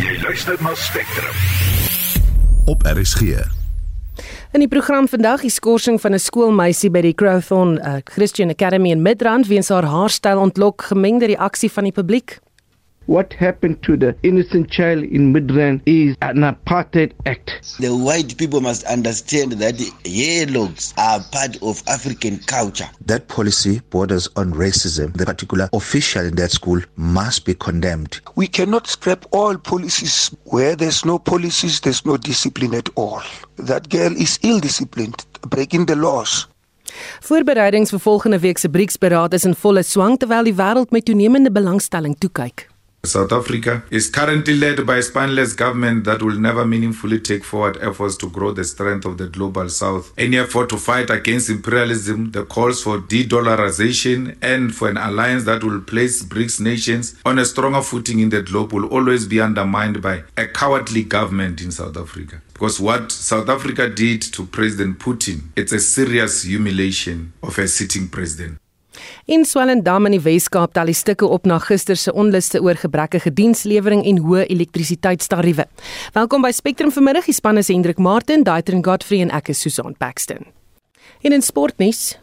Jy luister na Spectrum. Op RSG. In die program vandag die skorsing van 'n skoolmeisie by die Crowthorne uh, Christian Academy in Midrand weens haar haarstyl ontlok gemengde reaksie van die publiek. What happened to the innocent child in Midrand is an apartheid act. The white people must understand that the yellows are part of African culture. That policy borders on racism. The particular official in that school must be condemned. We cannot scrap all policies. Where there's no policies, there's no discipline at all. That girl is ill disciplined, breaking the laws. Voorbereidings vir volgende week se BRICS-beraad is in volle swang terwyl die wêreld met toenemende belangstelling toe kyk. South Africa is currently led by a spineless government that will never meaningfully take forward efforts to grow the strength of the global south. Any effort to fight against imperialism, the calls for de dollarization, and for an alliance that will place BRICS nations on a stronger footing in the globe will always be undermined by a cowardly government in South Africa. Because what South Africa did to President Putin, it's a serious humiliation of a sitting president. In Swellendam in die Wes-Kaap tel die stukke op na gister se onluste oor gebrekkige dienslewering en hoë elektrisiteitstariewe. Welkom by Spectrum vanmiddag. Die span is Hendrik Martin, Daitrin Godfrey en ek is Susan Paxton. In 'n sportnuus,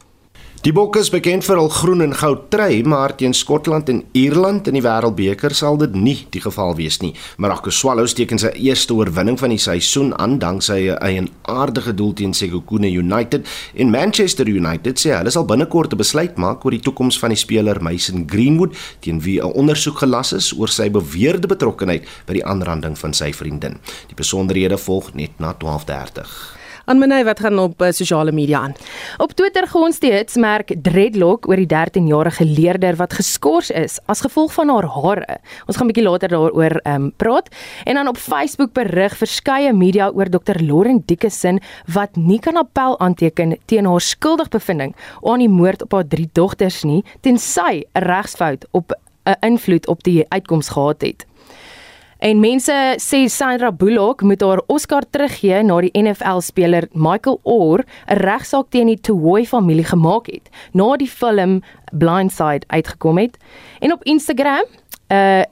Die Bokke is bekend vir hul groen en goud trui, maar teen Skotland en Ierland in die Wêreldbeker sal dit nie die geval wees nie. Marokko Swallows teken sy eerste oorwinning van die seisoen aan danksy 'n eienaardige doel teen Sekhukhune United en Manchester United sê hulle sal binnekort 'n besluit maak oor die toekoms van die speler Mason Greenwood teen wie 'n ondersoek gelas is oor sy beweerde betrokkeheid by die aanranding van sy vriendin. Die besonderhede volg net na 12:30. Aanmenay wat gaan op uh, sosiale media aan. Op Twitter gons die hitsmerk dreadlock oor die 13-jarige leerder wat geskort is as gevolg van haar hare. Ons gaan bietjie later daaroor um, praat. En dan op Facebook berig verskeie media oor Dr. Lauren Dickinson wat nie kan appel aanteken teen haar skuldigbevindings aan die moord op haar drie dogters nie tensy 'n regsfout op 'n invloed op die uitkoms gehad het. En mense sê Sandra Bullock moet haar Oscar teruggee na die NFL-speler Michael Orr 'n regsaak teen die Toy familie gemaak het na die film Blindside uitgekom het. En op Instagram 'n uh,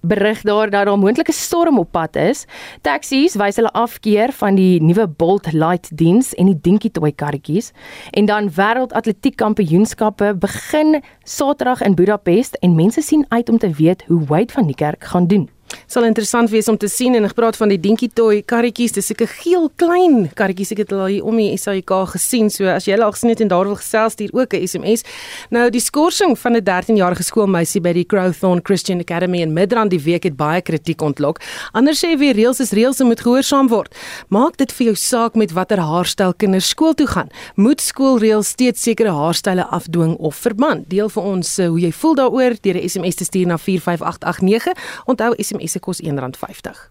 berig daar dat daar 'n moontlike storm op pad is. Taxi's wys hulle afkeer van die nuwe Bolt Light diens en die Dinky Toy karretjies. En dan wêreldatletiek kampioenskappe begin Saterdag in Budapest en mense sien uit om te weet hoe Wade van Niekerk gaan doen sal interessant wees om te sien en ek praat van die dinkie toy karretjies. Dis seker geel klein karretjies. Ek het al hier om die SAIK gesien. So as jy al gesien het en daar wil gesels hier ook 'n SMS nou die skorsing van 'n 13-jarige skoolmeisie by die Crowthorne Christian Academy in Midrand die week het baie kritiek ontlok. Ander sê weer reëls is reëls en moet gehoorsaam word. Maak dit vir jou saak met watter haarstyl kinders skool toe gaan. Moet skoolreëls steeds sekere haarstyle afdwing of verbân deel vir ons uh, hoe jy voel daaroor deur 'n SMS te stuur na 45889 onthou SMS SMS se kos R1.50.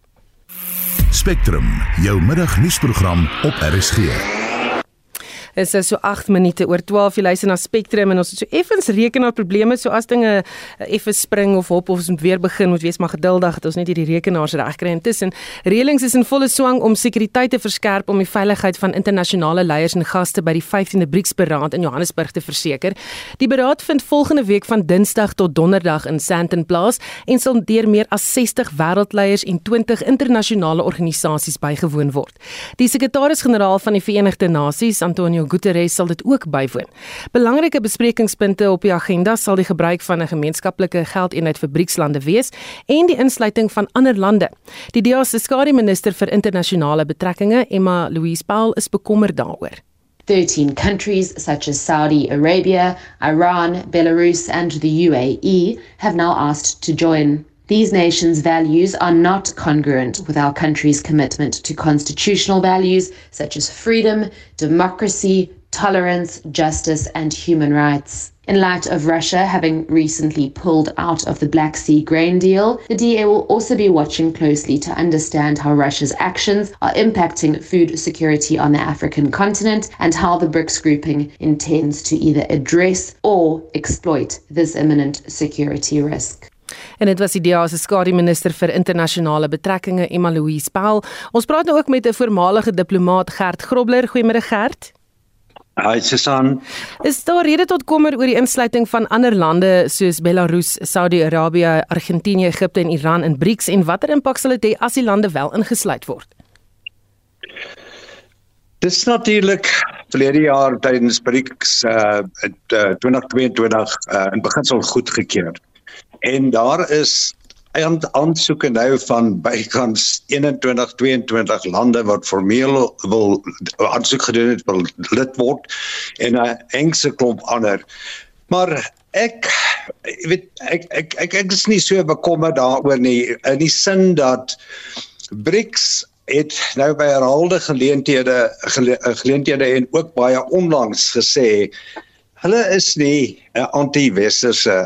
Spectrum, jou middagnuusprogram op RSG. Is so 8 minute oor 12 jy luister na Spectrum en ons het so effens rekenaarprobleme so as dinge eh, effe spring of hop of ons moet weer begin moet wees maar geduldig dat ons net hierdie rekenaars reg kry intussen reëlings is in volle swang om sekuriteit te verskerp om die veiligheid van internasionale leiers en gaste by die 15de BRICS-beraad in Johannesburg te verseker. Die beraad vind volgende week van Dinsdag tot Donderdag in Sandton plaas en sal deur meer as 60 wêreldleiers en 20 internasionale organisasies bygewoon word. Die sekretaris-generaal van die Verenigde Nasies, Antonio Guterres sal dit ook bywoon. Belangrike besprekingspunte op die agenda sal die gebruik van 'n gemeenskaplike geldeenheid vir BRICS-lande wees en die insluiting van ander lande. Die DEA se skare-minister vir internasionale betrekkinge, Emma Louise Paul, is bekommerd daaroor. 13 countries such as Saudi Arabia, Iran, Belarus, and the UAE have now asked to join. These nations' values are not congruent with our country's commitment to constitutional values such as freedom, democracy, tolerance, justice, and human rights. In light of Russia having recently pulled out of the Black Sea grain deal, the DA will also be watching closely to understand how Russia's actions are impacting food security on the African continent and how the BRICS grouping intends to either address or exploit this imminent security risk. En dit was die DEA se skadu-minister vir internasionale betrekkinge, Emma Louise Paul. Ons praat nou ook met 'n voormalige diplomaat, Gert Grobler. Goeiemôre Gert. Hi Susan. Is daar rede tot kommer oor die insluiting van ander lande soos Belarus, Saudi-Arabië, Argentinië, Egipte en Iran in BRICS en watter impak sal dit hê as die lande wel ingesluit word? Dis natuurlik verlede jaar tydens BRICS uh, uh 2022 uh, in beginsel goedgekeur. En daar is aansoeke nou van bykans 21 22 lande wat formeel wil aansoek gedoen het wil lid word en 'n engse klomp ander. Maar ek weet ek ek ek, ek is nie so bekommerd daaroor nie in die sin dat BRICS het nou by herhaalde geleenthede geleenthede en ook baie onlangs gesê hulle is nie 'n anti-westerse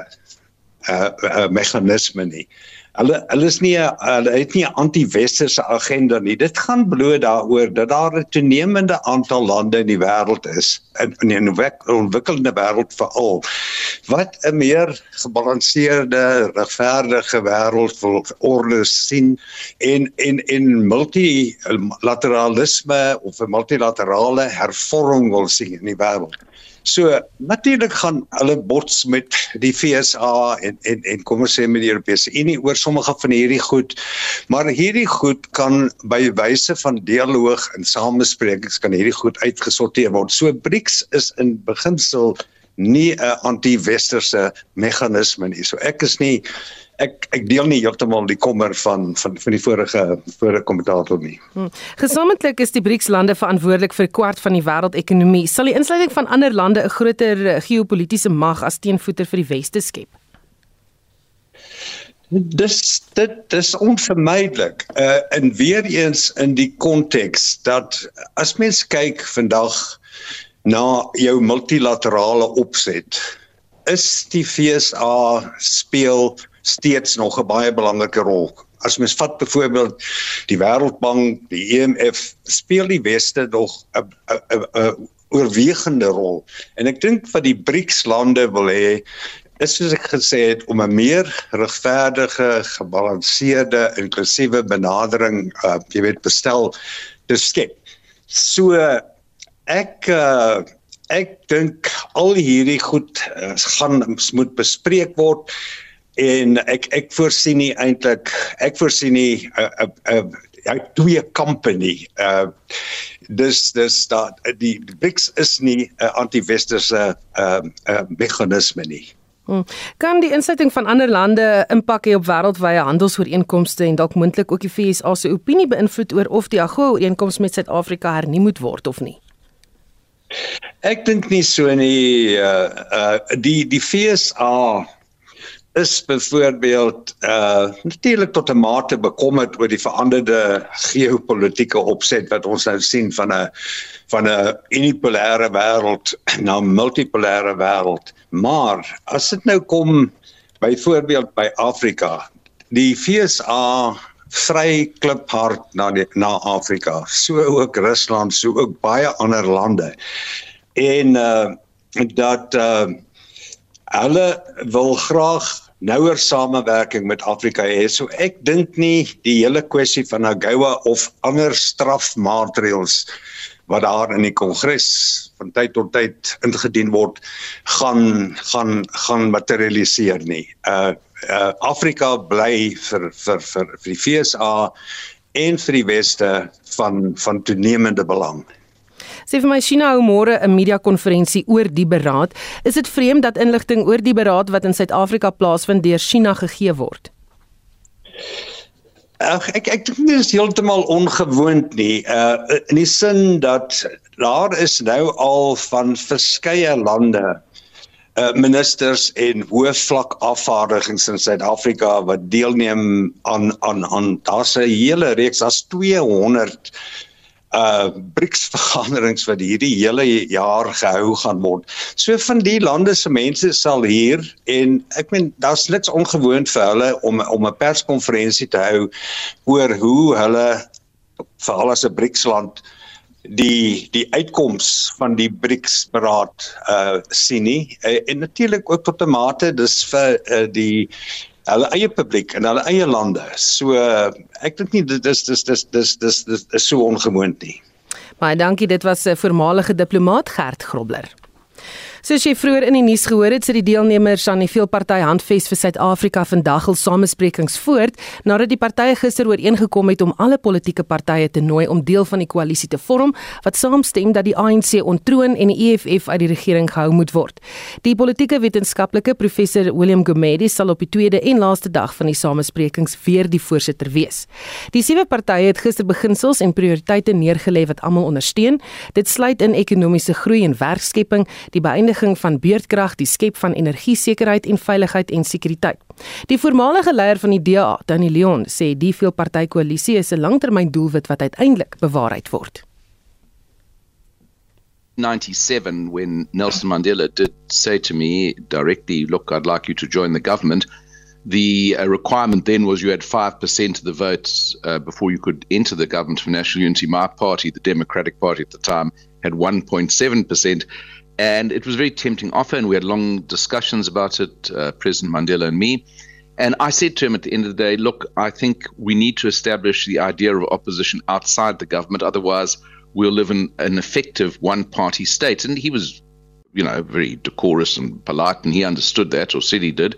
uh, uh, meganisme nie. Hulle hulle is nie hulle het nie 'n anti-westerse agenda nie. Dit gaan bloot daaroor dat daar 'n toenemende aantal lande in die wêreld is in in 'n ontwikkelende wêreld veral wat 'n meer gebalanseerde, regverdige wêreld wil orde sien en en en multilateralisme of 'n multilaterale hervorming wil sien in die wêreld. So natuurlik gaan hulle bots met die FSA en en en kom ons sê met die Europese Unie oor sommige van hierdie goed. Maar hierdie goed kan by wyse van dialoog en samesprekings kan hierdie goed uitgesorteer word. So BRICS is in beginsel nie 'n anti-westerse meganisme nie. So ek is nie ek ek deel nie heeltemal die kommer van van van die vorige vorige kommentator nie. Hmm. Gesamentlik is die BRICS lande verantwoordelik vir 'n kwart van die wêreldekonomie. Sal die insluiting van ander lande 'n groter eh, geopolitiese mag as teenvoeter vir die weste skep? Dis dit dis onvermydelik. Uh en weer eens in die konteks dat as mens kyk vandag na jou multilaterale opset is die FSA speel steeds nog 'n baie belangrike rol. As mens vat byvoorbeeld die Wêreldbank, die IMF, e speel die weste nog 'n 'n 'n oorwegende rol. En ek dink wat die BRICS lande wil hê is soos ek gesê het om 'n meer regverdige, gebalanseerde, inklusiewe benadering, uh, jy weet, bestel te skep. So ek uh, ek dink al hierdie goed uh, gaan moet bespreek word en ek ek voorsien nie eintlik ek voorsien nie 'n 'n 'n ja twee company uh dis dis dat die BRICS is nie 'n anti-westerse uh, uh meganisme nie. Hmm. Kan die insluiting van ander lande impak hê op wêreldwye handelsooreenkomste en dalk moontlik ook die FSA se opinie beïnvloed oor of die AGOA-ooreenkoms met Suid-Afrika hernie moet word of nie? Ek dink nie so nie uh uh die die FSA is byvoorbeeld uh natuurlik tot 'n mate bekommerd oor die veranderde geopolitiese opset wat ons nou sien van 'n van 'n unipolêre wêreld na 'n multipolêre wêreld. Maar as dit nou kom byvoorbeeld by Afrika, die FSA vry kliphard na die, na Afrika, so ook Rusland, so ook baie ander lande. En uh dat uh hulle wil graag nouer samewerking met Afrika hê. So ek dink nie die hele kwessie van AGOA of ander strafmaatreëls wat daar in die kongres van tyd tot tyd ingedien word gaan gaan gaan materialiseer nie. Uh, uh Afrika bly vir vir vir vir die FSA en vir die weste van van toenemende belang. Sê vir my China hou môre 'n media konferensie oor die beraad. Is dit vreemd dat inligting oor die beraad wat in Suid-Afrika plaasvind deur China gegee word? Ag ek ek dink dit is heeltemal ongewoond nie. Uh in die sin dat daar is nou al van verskeie lande uh ministers en hoofvlak afvaardigings in Suid-Afrika wat deelneem aan aan aan daar's 'n hele reeks as 200 uh BRICS vergaderings wat hierdie hele jaar gehou gaan word. So van die lande se mense sal hier en ek meen daar's niks ongewoon vir hulle om om 'n perskonferensie te hou oor hoe hulle veral as 'n BRICS land die die uitkoms van die BRICS beraad uh sien nie uh, en natuurlik ook tot 'n mate dis vir uh, die hulle eie publiek in hulle eie lande. So ek dink nie dit is dis dis dis dis dis is so ongewoon nie. Baie dankie, dit was 'n voormalige diplomaat Gert Grobler. Soos jy vroeër in die nuus gehoor het, sit die deelnemers aan die veelparty handves vir Suid-Afrika vandag al samesprekings voort nadat die partye gister ooreengekom het om alle politieke partye te nooi om deel van die koalisie te vorm wat saamstem dat die ANC ontroon en die EFF uit die regering gehou moet word. Die politieke wetenskaplike professor William Gumede sal op die tweede en laaste dag van die samesprekings weer die voorsitter wees. Die sewe partye het gister beginsels en prioriteite neergelê wat almal ondersteun. Dit sluit in ekonomiese groei en werkskepping, die beëindiging beëindiging van beurtkrag, die skep van energie-sekerheid en veiligheid en sekuriteit. Die voormalige leier van die DA, Danny Leon, sê die veelpartytjie-koalisie is 'n langtermyndoelwit wat uiteindelik bewaarheid word. 97 when Nelson Mandela did say to me directly, look, I'd like you to join the government. The uh, requirement then was you had 5% of the votes uh, before you could enter the government for National Unity. My party, the Democratic Party at the time, had 1.7%. And it was a very tempting offer, and we had long discussions about it, uh, President Mandela and me. And I said to him at the end of the day, look, I think we need to establish the idea of opposition outside the government. Otherwise, we'll live in an effective one party state. And he was, you know, very decorous and polite, and he understood that, or said he did.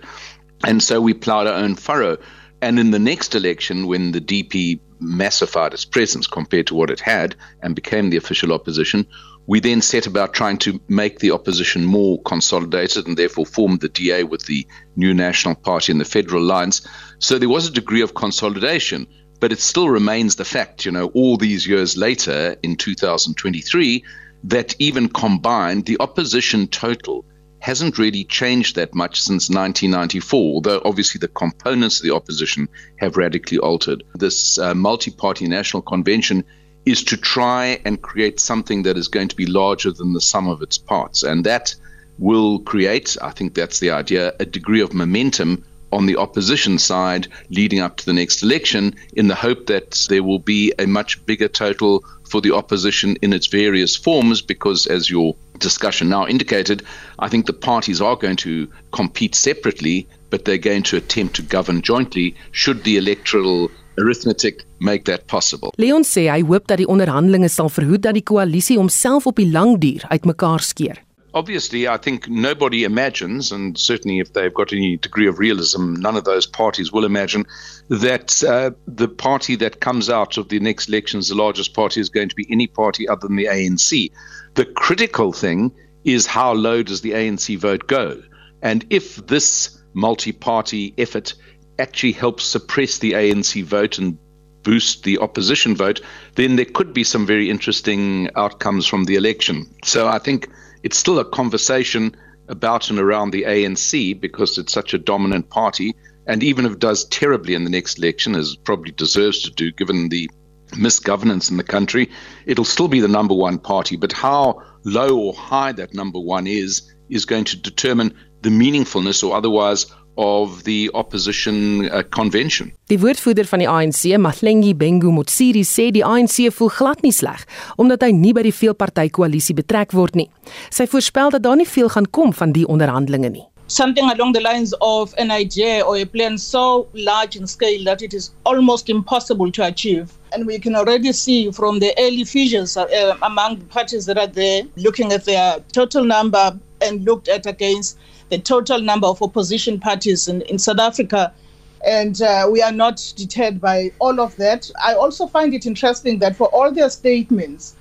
And so we plowed our own furrow. And in the next election, when the DP massified its presence compared to what it had and became the official opposition, we then set about trying to make the opposition more consolidated and therefore formed the DA with the new National Party and the federal lines. So there was a degree of consolidation, but it still remains the fact, you know, all these years later in 2023, that even combined, the opposition total hasn't really changed that much since 1994, although obviously the components of the opposition have radically altered. This uh, multi party national convention is to try and create something that is going to be larger than the sum of its parts. And that will create, I think that's the idea, a degree of momentum on the opposition side leading up to the next election in the hope that there will be a much bigger total for the opposition in its various forms because as your discussion now indicated i think the parties are going to compete separately but they're going to attempt to govern jointly should the electoral arithmetic make that possible. Leon sê hy hoop dat die onderhandelinge sal verhoed dat die koalisie homself op die lang duur uitmekaar skeer. Obviously, I think nobody imagines, and certainly if they've got any degree of realism, none of those parties will imagine that uh, the party that comes out of the next elections, the largest party, is going to be any party other than the ANC. The critical thing is how low does the ANC vote go? And if this multi party effort actually helps suppress the ANC vote and boost the opposition vote, then there could be some very interesting outcomes from the election. So I think it's still a conversation about and around the ANC because it's such a dominant party. And even if it does terribly in the next election, as it probably deserves to do given the misgovernance in the country, it'll still be the number one party. But how low or high that number one is, is going to determine the meaningfulness or otherwise of the opposition uh, convention. Die woordvoerder van die ANC, Mahlengi Bengu Motsiri, sê die ANC voel glad nie sleg omdat hy nie by die veelparty koalisie betrek word nie. Sy voorspel dat daar nie veel gaan kom van die onderhandelinge nie. Something along the lines of an idea or a plan so large in scale that it is almost impossible to achieve. And we can already see from the early fissures uh, among the parties that are there, looking at their total number and looked at against the total number of opposition parties in, in South Africa. And uh, we are not deterred by all of that. I also find it interesting that for all their statements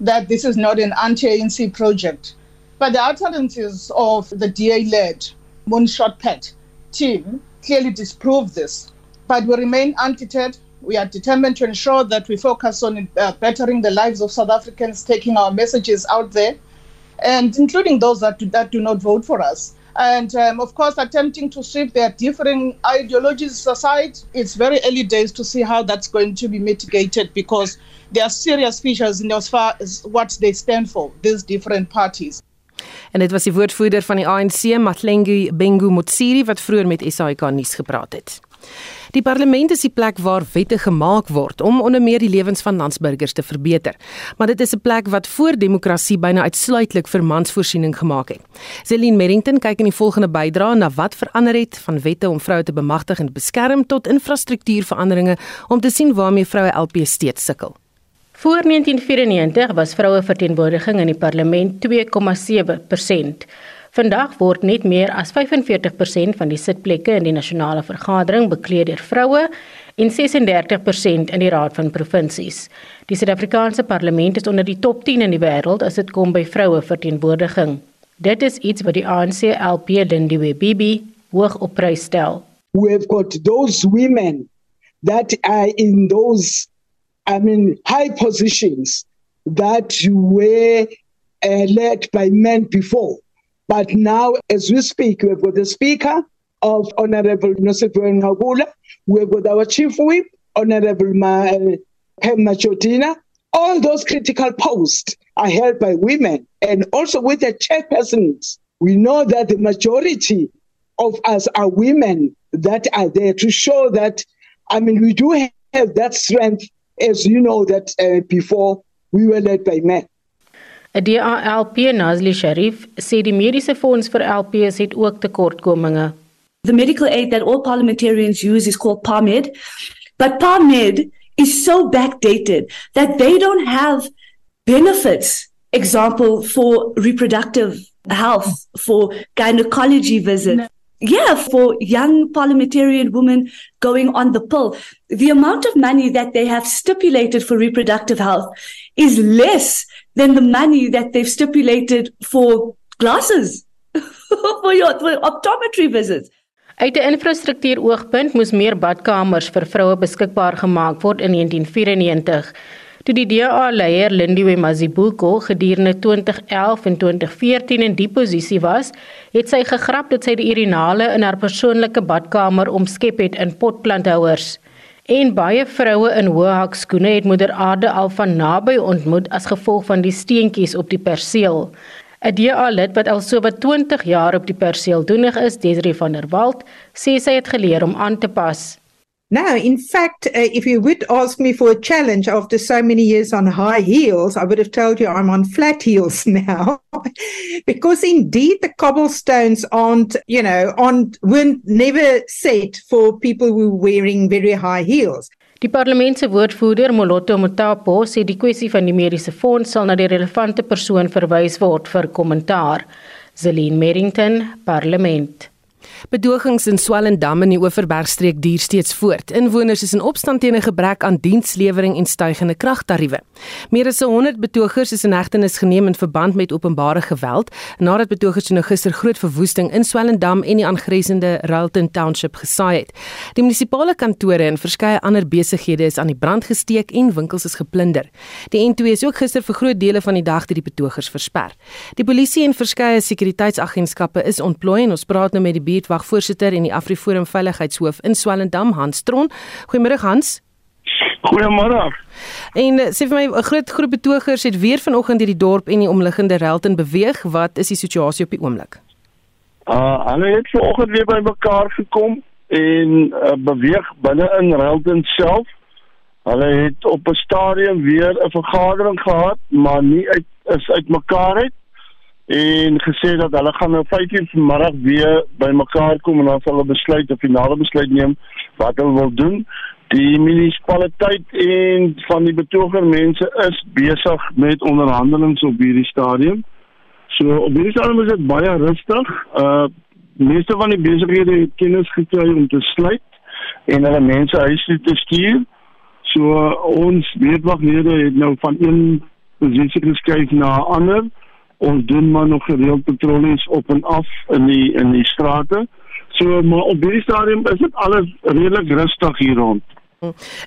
that this is not an anti ANC project, but the utterances of the DA led Moonshot Pet team clearly disprove this. But we remain undeterred. We are determined to ensure that we focus on uh, bettering the lives of South Africans, taking our messages out there, and including those that do, that do not vote for us. And um, of course, attempting to sweep their differing ideologies aside, it's very early days to see how that's going to be mitigated because there are serious features in as far as what they stand for, these different parties. En dit was die woordvoerder van die ANC, Matlengi Bengu Motsiri wat vroeër met SAK nuus gepraat het. Die parlement is die plek waar wette gemaak word om onder meer die lewens van landsburgers te verbeter. Maar dit is 'n plek wat voor demokrasie byna uitsluitlik vir mansvoorsiening gemaak het. Celine Merrington kyk in die volgende bydra na wat verander het van wette om vroue te bemagtig en beskerm tot infrastruktuurveranderinge om te sien waarmee vroue LP steeds sukkel. Voor 1994 was vroue verteenwoordiging in die parlement 2,7%. Vandag word net meer as 45% van die sitplekke in die nasionale vergadering beklee deur vroue en 36% in die Raad van Provinsies. Die Suid-Afrikaanse parlement is onder die top 10 in die wêreld as dit kom by vroue verteenwoordiging. Dit is iets wat die ANC LP Lindiwe Bibi hoog op prys stel. We have got those women that are in those I mean high positions that were uh, led by men before. But now as we speak we've got the speaker of Honorable Nosipo Ngagula, we've got our chief whip Honorable Ma Pemma Chotina. All those critical posts are held by women and also with the chairpersons. We know that the majority of us are women that are there to show that, I mean, we do have that strength, as you know, that uh, before we were led by men. Nazli Sharif sê die mediese fonds vir LPs het ook tekortkominge. The medical aid that all parliamentarians use is called PARMED, but PARMED is so backdated that they don't have benefits example for reproductive health for gynecology visits no. yeah for young parliamentarian women going on the pill the amount of money that they have stipulated for reproductive health is less than the money that they've stipulated for glasses for your for optometry visits Uit 'n infrastruktuuroogpunt moes meer badkamers vir vroue beskikbaar gemaak word in 1994. Toe die DA-leier Lindiwe Mazibuko gedurende 2011 en 2014 in die posisie was, het sy gegrap dat sy die urinale in haar persoonlike badkamer omskep het in potplanthouers. En baie vroue in hoë hakskoene het moeder Aarde al van naby ontmoet as gevolg van die steentjies op die perseel. 'n DA-lid wat al so wat 20 jaar op die perseel doenig is, Desiree van der Walt, sê sy het geleer om aan te pas. Now, in fact, uh, if you would ask me for a challenge after so many years on high heels, I would have told you I'm on flat heels now. because indeed the cobblestones aren't, you know, on weren't never set for people who were wearing very high heels. Die parlementse woordvoerder Moloto Mutapo sê die kwessie van die mediese fonds sal na die relevante persoon verwys word vir kommentaar. Zelin Merrington, Parlement. Bedogings in Swellendam in die Oeverbergstreek duur steeds voort. Inwoners is in opstand teen 'n gebrek aan dienslewering en stygende kragtariewe. Meer as 100 betogers is in hegtenis geneem in verband met openbare geweld nadat betogers nou gister groot verwoesting in Swellendam en die aangrensende Railton Township gesaai het. Die munisipale kantore en verskeie ander besighede is aan die brand gesteek en winkels is geplunder. Die N2 is ook gister vir groot dele van die dag deur die betogers versper. Die polisie en verskeie sekuriteitsagentskappe is ontplooi en ons praat nou met die buurtwagvoorsitter en die Afriforum veiligheidshoof in Swellendam, Hans Tron. Goeiemôre Hans. Goeiemôre. En eh, sê vir my 'n groot groep betogers het weer vanoggend hierdie dorp en die omliggende Relton beweeg. Wat is die situasie op die oomblik? Uh, hulle het vanoggend weer bymekaar gekom en uh, beweeg binne in Relton self. Hulle het op 'n stadium weer 'n vergadering gehad, maar nie uit is uitmekaar uit en gesê dat hulle gaan nou 5:00 vanmiddag weer bymekaar kom en dan sal hulle besluit 'n finale besluit neem wat hulle wil doen. Die munisipaliteit en van die betoger mense is besig met onderhandelings op hierdie stadium. So op hierdie stadium is dit baie rustig. Uh meeste van die besighede het kennis gekry om te sluit en hulle mense huis toe te stuur. So ons weetwaglede het nou van een posisie geskuif na 'n ander ons doen maar nog gereeld patrollies op en af in die in die strate. So maar op hierdie stadium is dit alles redelik rustig hier rond.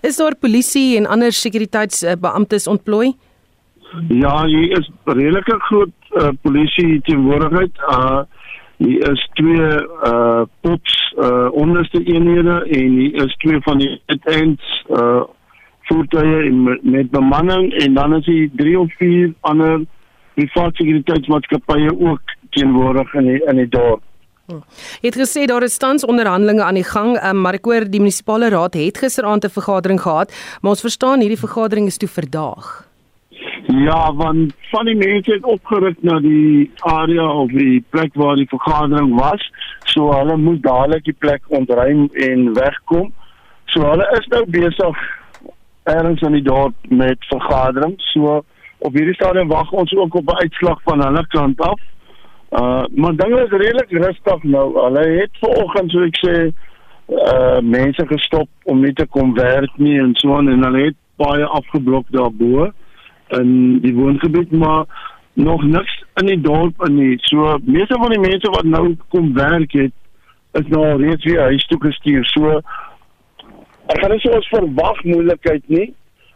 Is daar polisie en ander sekuriteitsbeamptes ontplooi? Ja, hier is redelike groot uh, polisie teenwoordigheid. Uh hier is twee uh pops uh onderste eenhede en hier is twee van die ends uh voertuie met, met bemanning en dan is hier drie of vier ander private sekuriteitsmaatskappye ook teenwoordig in die, in die dorp. Hm. Jy het gesê daar is tans onderhandelinge aan die gang, um, maar ek hoor die munisipale raad het gisteraand 'n vergadering gehad, maar ons verstaan hierdie vergadering is toe verdaag. Ja, want van die mense het opgeruk na die area of die plek waar die vergadering was, so hulle moet dadelik die plek ontruim en wegkom. So hulle is nou besig ergens in die dorp met vergaderings. So op hierdie stadium wag ons ook op 'n uitslag van hulle kant af. Uh maar dinge is redelik rustig nou. Hulle het vanoggend so ek sê uh mense gestop om nie te kom werk nie en so en hulle het baie afgeblok daarbo in die woongebied maar nog niks in die dorp in nie. So meeste van die mense wat nou kom werk het is nou reeds weer huis toe gestuur. So ek gaan nie so ons verwag moeilikheid nie,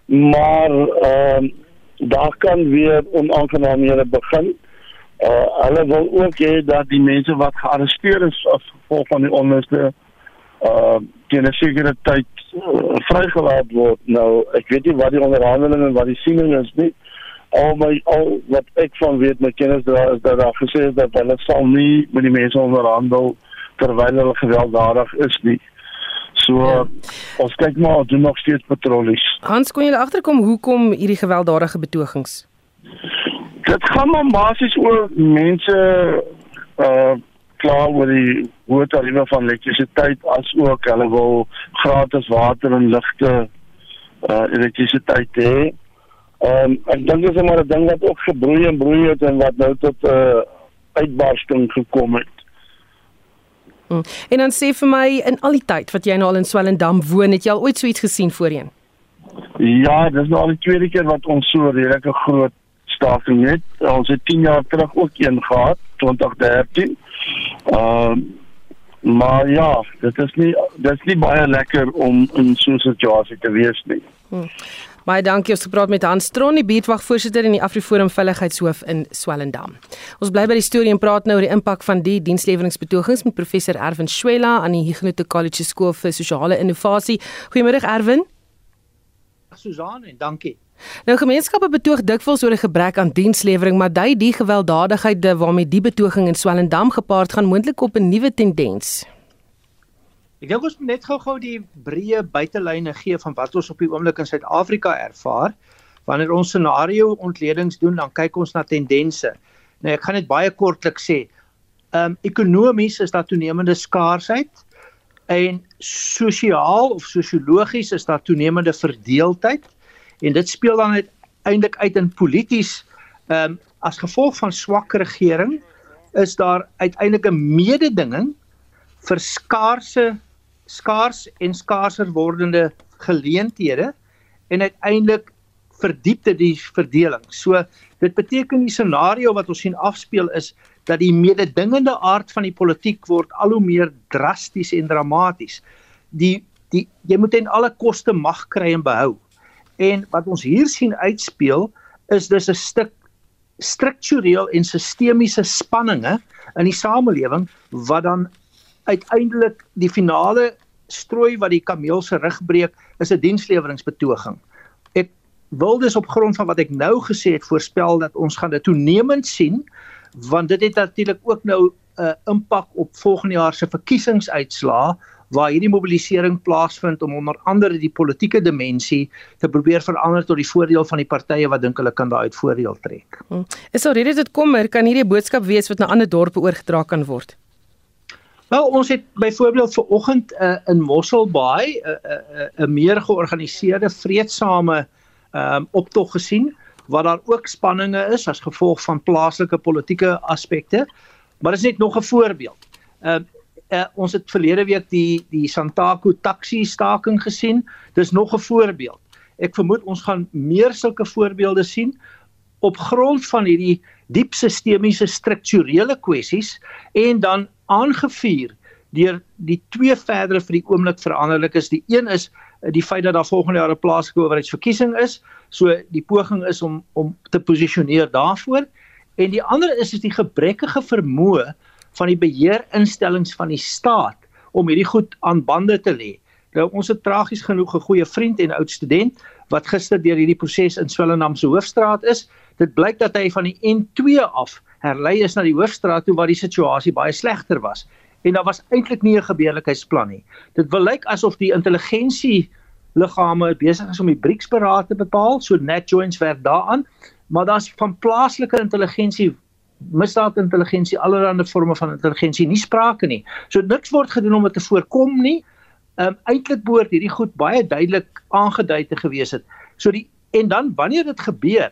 maar ehm uh, daar kan weer onaangenaamhede begin. Uh hulle wil ook hê dat die mense wat gearresteer is as gevolg van die onluste uh teen 'n sekere tyd uh, vrygelaat word. Nou, ek weet nie wat die onderhandelinge en wat die siening is nie al my al wat ek van weet my kennis daar is dat daar gesê is dat hulle sal nie met die mense onderhandel terwyl hulle gewelddadig is nie. So ja. ons kyk maar doen nog steeds patrollies. Hans kon julle agterkom hoekom hierdie gewelddadige betogings? Dit gaan maar basies oor mense uh klaar oor die hoë tariewe van elektrisiteit as ook hulle wil gratis water en ligte uh elektrisiteit hê. Ehm um, ek dink dit is maar 'n ding wat ook gebroei en broei het en wat nou tot 'n uh, uitbarsting gekom het. Hmm. En dan sê vir my in al die tyd wat jy nou al in Swellendam woon, het jy al ooit so iets gesien voorheen? Ja, dis nou al die tweede keer wat ons so 'n redelike groot staking het. Ons het 10 jaar terug ook een gehad, 2013. Ehm uh, maar ja, dit is nie dit is nie baie lekker om in so 'n situasie te wees nie. Hmm. Baie dankie ons gepraat met Hans Tron, die buurtwagvoorsitter in die Afriforum Veiligheidshoof in Swellendam. Ons bly by die storie en praat nou oor die impak van die diensleweringspetogings met professor Erwin Swela aan die Huguenot College Skool vir Sosiale Innovasie. Goeiemôre Erwin. Susan en dankie. Nou gemeenskappe betoog dikwels oor 'n gebrek aan dienslewering, maar dui die gewelddadigheid waarmee die betoging in Swellendam gepaard gaan moontlik op 'n nuwe tendens. Ek dink ons moet net gou-gou die breë buitelyne gee van wat ons op die oomblik in Suid-Afrika ervaar. Wanneer ons scenario ontledings doen, dan kyk ons na tendense. Nou ek gaan net baie kortlik sê, ehm um, ekonomies is daar toenemende skaarsheid en sosiaal of sosiologies is daar toenemende verdeeldheid en dit speel dan uiteindelik uit in polities ehm um, as gevolg van swak regering is daar uiteindelik 'n mededinging vir skaarse skaars en skaarser wordende geleenthede en uiteindelik verdiep dit die verdeling. So dit beteken die scenario wat ons sien afspeel is dat die mededingende aard van die politiek word al hoe meer drasties en dramaties. Die die jy moet ten alle koste mag kry en behou. En wat ons hier sien uitspeel is dis 'n stuk struktureel en sistemiese spanninge in die samelewing wat dan uiteindelik die finale strooi wat die kameel se rug breek is 'n diensleweringspetoging. Ek wil dus op grond van wat ek nou gesê het voorspel dat ons gaan dit toenemend sien want dit het natuurlik ook nou 'n uh, impak op volgende jaar se verkiesingsuitslae waar hierdie mobilisering plaasvind om onder andere die politieke dimensie te probeer verander tot die voordeel van die partye wat dink hulle kan daai uit voordeel trek. Hmm. Is al reeds dit kommer kan hierdie boodskap wees wat na ander dorpe oorgedra kan word? Wel ons het byvoorbeeld ver oggend uh, in Mosselbaai 'n uh, 'n uh, 'n uh, meer georganiseerde vreedsame um, optog gesien waar daar ook spanninge is as gevolg van plaaslike politieke aspekte. Maar dit is net nog 'n voorbeeld. Uh, uh, ons het verlede week die die Santaku taxi staking gesien. Dis nog 'n voorbeeld. Ek vermoed ons gaan meer sulke voorbeelde sien op grond van hierdie diep sistemiese strukturele kwessies en dan aangevuur deur die twee verdere vir die oomblik veranderlik is. Die een is eh, die feit dat daar volgende jaar 'n plaaslike owerheidsverkiesing is. So die poging is om om te posisioneer daarvoor en die ander is is die gebrekkige vermoë van die beheerinstellings van die staat om hierdie goed aan bande te lê. Nou ons het tragies genoeg 'n goeie vriend en oud student wat gister deur hierdie proses in Swellendam se hoofstraat is. Dit blyk dat hy van die N2 af herlei is na die hoofstraat toe waar die situasie baie slegter was en daar was eintlik nie 'n gebeurlikheidsplan nie. Dit wil lyk asof die intelligensie liggame besig is om die BRICS-beraad te bepaal, so net joints werk daaraan, maar daar's van plaaslike intelligensie misdaad intelligensie allerlei forme van intelligensie nie sprake nie. So niks word gedoen om dit te voorkom nie. ehm um, eintlik behoort hierdie goed baie duidelik aangedui te gewees het. So die en dan wanneer dit gebeur,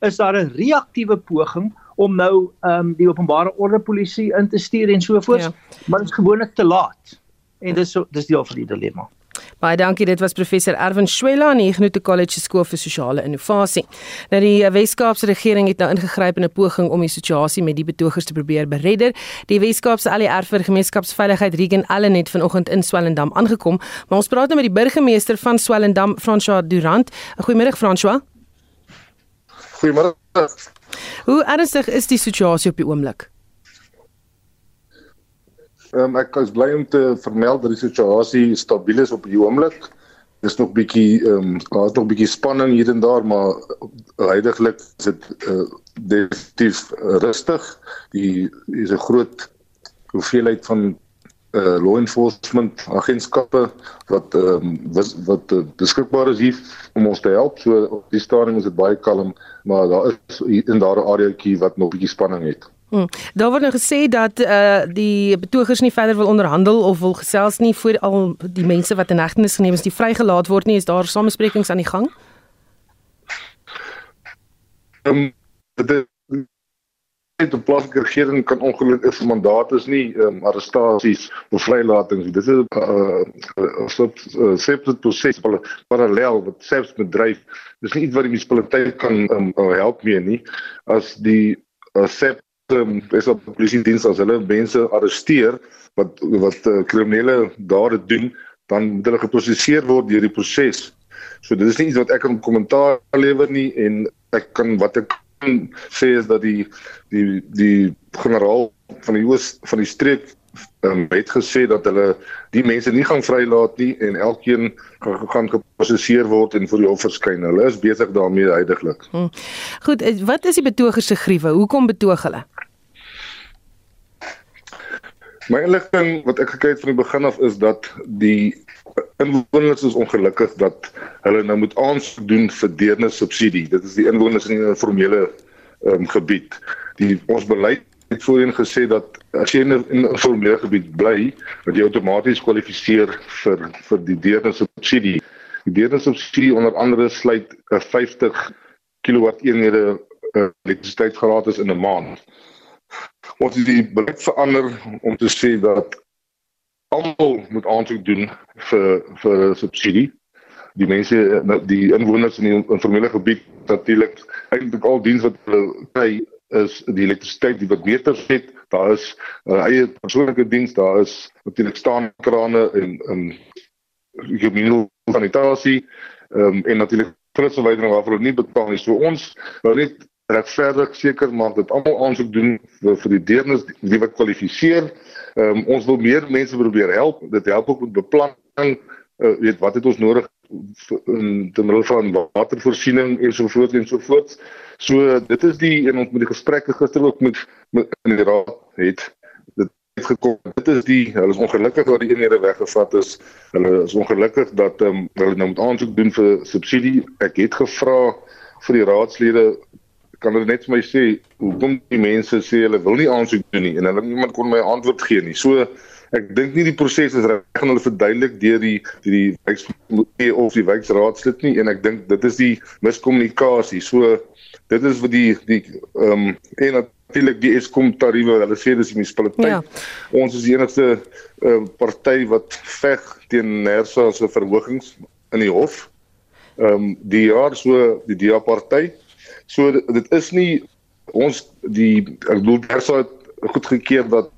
is daar 'n reaktiewe poging om nou ehm um, die openbare orde polisie in te stuur en so voort, ja. maar dit is gewoonlik te laat. En dis so dis deel van die dilemma. Baie dankie. Dit was professor Erwin Schwella aan die Ignoto College Skool vir Sosiale Innovasie. Nou die eh, Wes-Kaapse regering het nou ingegryp in 'n poging om die situasie met die betogers te probeer beredder. Die Wes-Kaapse ALR vir Gemeenskapsveiligheid Regan Allen het vanoggend in Swellendam aangekom, maar ons praat nou met die burgemeester van Swellendam, François Durant. Goeiemôre François. Goeiemôre. Hoe ernstig is die situasie op die oomblik? Um, ek is bly om te vermeld dat die situasie stabiel is op die oomblik. Dis nog bietjie ehm um, daar's nog bietjie spanning hier en daar, maar heidaglik is dit uh, definitief rustig. Die is 'n groot hoeveelheid van uh law enforcement agentskappe wat um, wat, wat uh, beskikbaar is hier om ons te help. So op die stadium is dit baie kalm, maar daar is in daardie areaetjie wat nog bietjie spanning het. Hmm. Daar word nou gesê dat uh, die betogers nie verder wil onderhandel of wil gesels nie voor al die mense wat in hegtenis geneem is, die vrygelaat word nie. Is daar samesprekings aan die gang? Ehm um, dit die plaaslike regering kan ongelukkig 'n mandaat is nie ehm um, arrestasies of vrylatings. Dit is 'n uh, uh, separate proses parallel wat selfs bedryf. Dis nie iets wat die munisipaliteit kan um, help mee nie. As die uh, sep um, is op polisie diens as hulle mense arresteer wat wat uh, kriminele dade doen, dan moet hulle geproseseer word deur die proses. So dit is nie iets wat ek kan kommentaar lewer nie en ek kan wat ek sê is dat die die die generaal van die oos van die streek um, het gesê dat hulle die mense nie gaan vrylaat nie en elkeen gaan, gaan geproseseer word en voor die hof verskyn. Hulle is besig daarmee heidaglik. Hmm. Goed, eh, wat is die betogers se griewe? Hoekom betoog hulle? My inligting wat ek gekry het van die begin af is dat die inwoners is ongelukkig dat hulle nou moet aansoek doen vir deerne subsidie. Dit is die inwoners in die informele um, gebied. Die ons beleid het voorheen gesê dat as jy in 'n informele gebied bly, dat jy outomaties kwalifiseer vir vir die deerne subsidie. Die deerne subsidie onder andere sluit 'n 50 kW eenhede uh, elektrisiteit gratis in 'n maand ons het die beleid verander om te sê dat almal moet aansoek doen vir vir subsidie. Die mense die inwoners in die informele gebied natuurlik eintlik al diens wat hulle kry is die elektrisiteit die wat meters het. Daar is uh, eie persoonlike diens, daar is natuurlik staan krane en en gemeene sanitasie um, en natuurlik fritsverwydering waarvoor hulle nie betaal nie. So ons wou net regverdig seker maak dat almal aansoek doen vir, vir die deernis wie wat kwalifiseer. Um, ons wil meer mense probeer help. Dit help ook met beplanning. Uh, weet wat het ons nodig in te middel van watervoorsiening en so voort en so voort. So dit is die en ons met die gesprekke gister ook met, met in die raad het dit het gekom. Dit is die hulle is ongelukkig dat die eenhede weggevat is. Hulle is ongelukkig dat um, hulle nou moet aansoek doen vir subsidie. Ek het gevra vir die raadslede kan hulle net vir my sê hoekom die mense sê hulle wil nie aansoek doen nie en hulle niemand kon my antwoord gee nie. So ek dink nie die proses is reg en hulle verduidelik deur die die, die wijks of die wijksraadslid nie en ek dink dit is die miskommunikasie. So dit is vir die die ehm um, en natuurlik die Eskom tariewe. Hulle sê dis die munisipaliteit. Ja. Ons is die enigste ehm uh, party wat veg teen Nersa se verhogings in die hof. Ehm um, die jaar so die DA party So dit is nie ons die ek bedoel Bersa het goedgekeur dat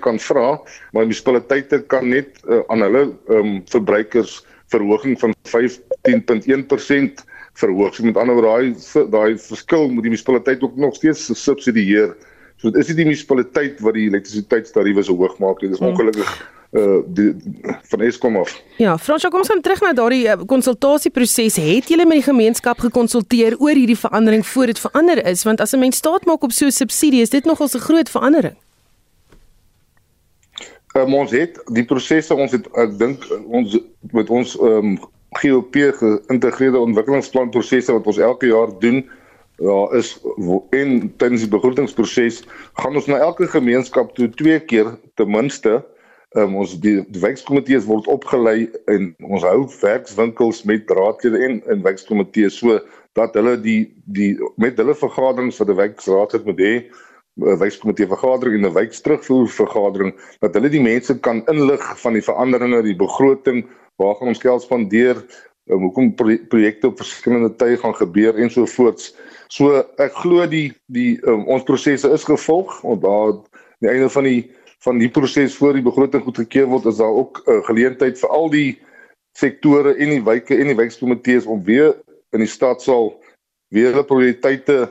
kan vra, maar munisipaliteite kan net uh, aan hulle um, verbruikers verhoging van 15.1% verhoog. So met ander woorde daai daai verskil moet die munisipaliteit ook nog steeds subsidieer. So dit is nie die munisipaliteit wat die elektrisiteitstariewe so hoog maak nie. Dit is hmm. ongelukkig uh die van Eskom af. Ja, Fransjo, kom ons gaan terug na daardie uh, konsultasieproses. Het julle met die gemeenskap gekonsulteer oor hierdie verandering voor dit verander is? Want as 'n mens staat maak op so 'n subsidie, is dit nogals 'n groot verandering. Um, ons het die prosesse ons het ek dink ons met ons ehm um, GOP geïntegreerde ontwikkelingsplan prosesse wat ons elke jaar doen daar is en tydens die begrotingsproses gaan ons na elke gemeenskap toe twee keer ten minste. Um, ons die, die wijkkomitees word opgelei en ons hou werkswinkels met raadlede en en wijkkomitees so dat hulle die die met hulle vergaderings wat die wijkraad moet hê 'n wijkkomitee vergadering en 'n wijkterugvoer vergadering dat hulle die mense kan inlig van die veranderinge die begroting waar gaan ons geld spandeer um, hoekom projekte op verskillende tye gaan gebeur en so ek glo die die um, ons prosesse is gevolg want daar die einde van die van die proses voor die begroting goedgekeur word is daar ook 'n uh, geleentheid vir al die sektore en die wyke en die wijkkomitees om weer in die stad sal weer hulle prioriteite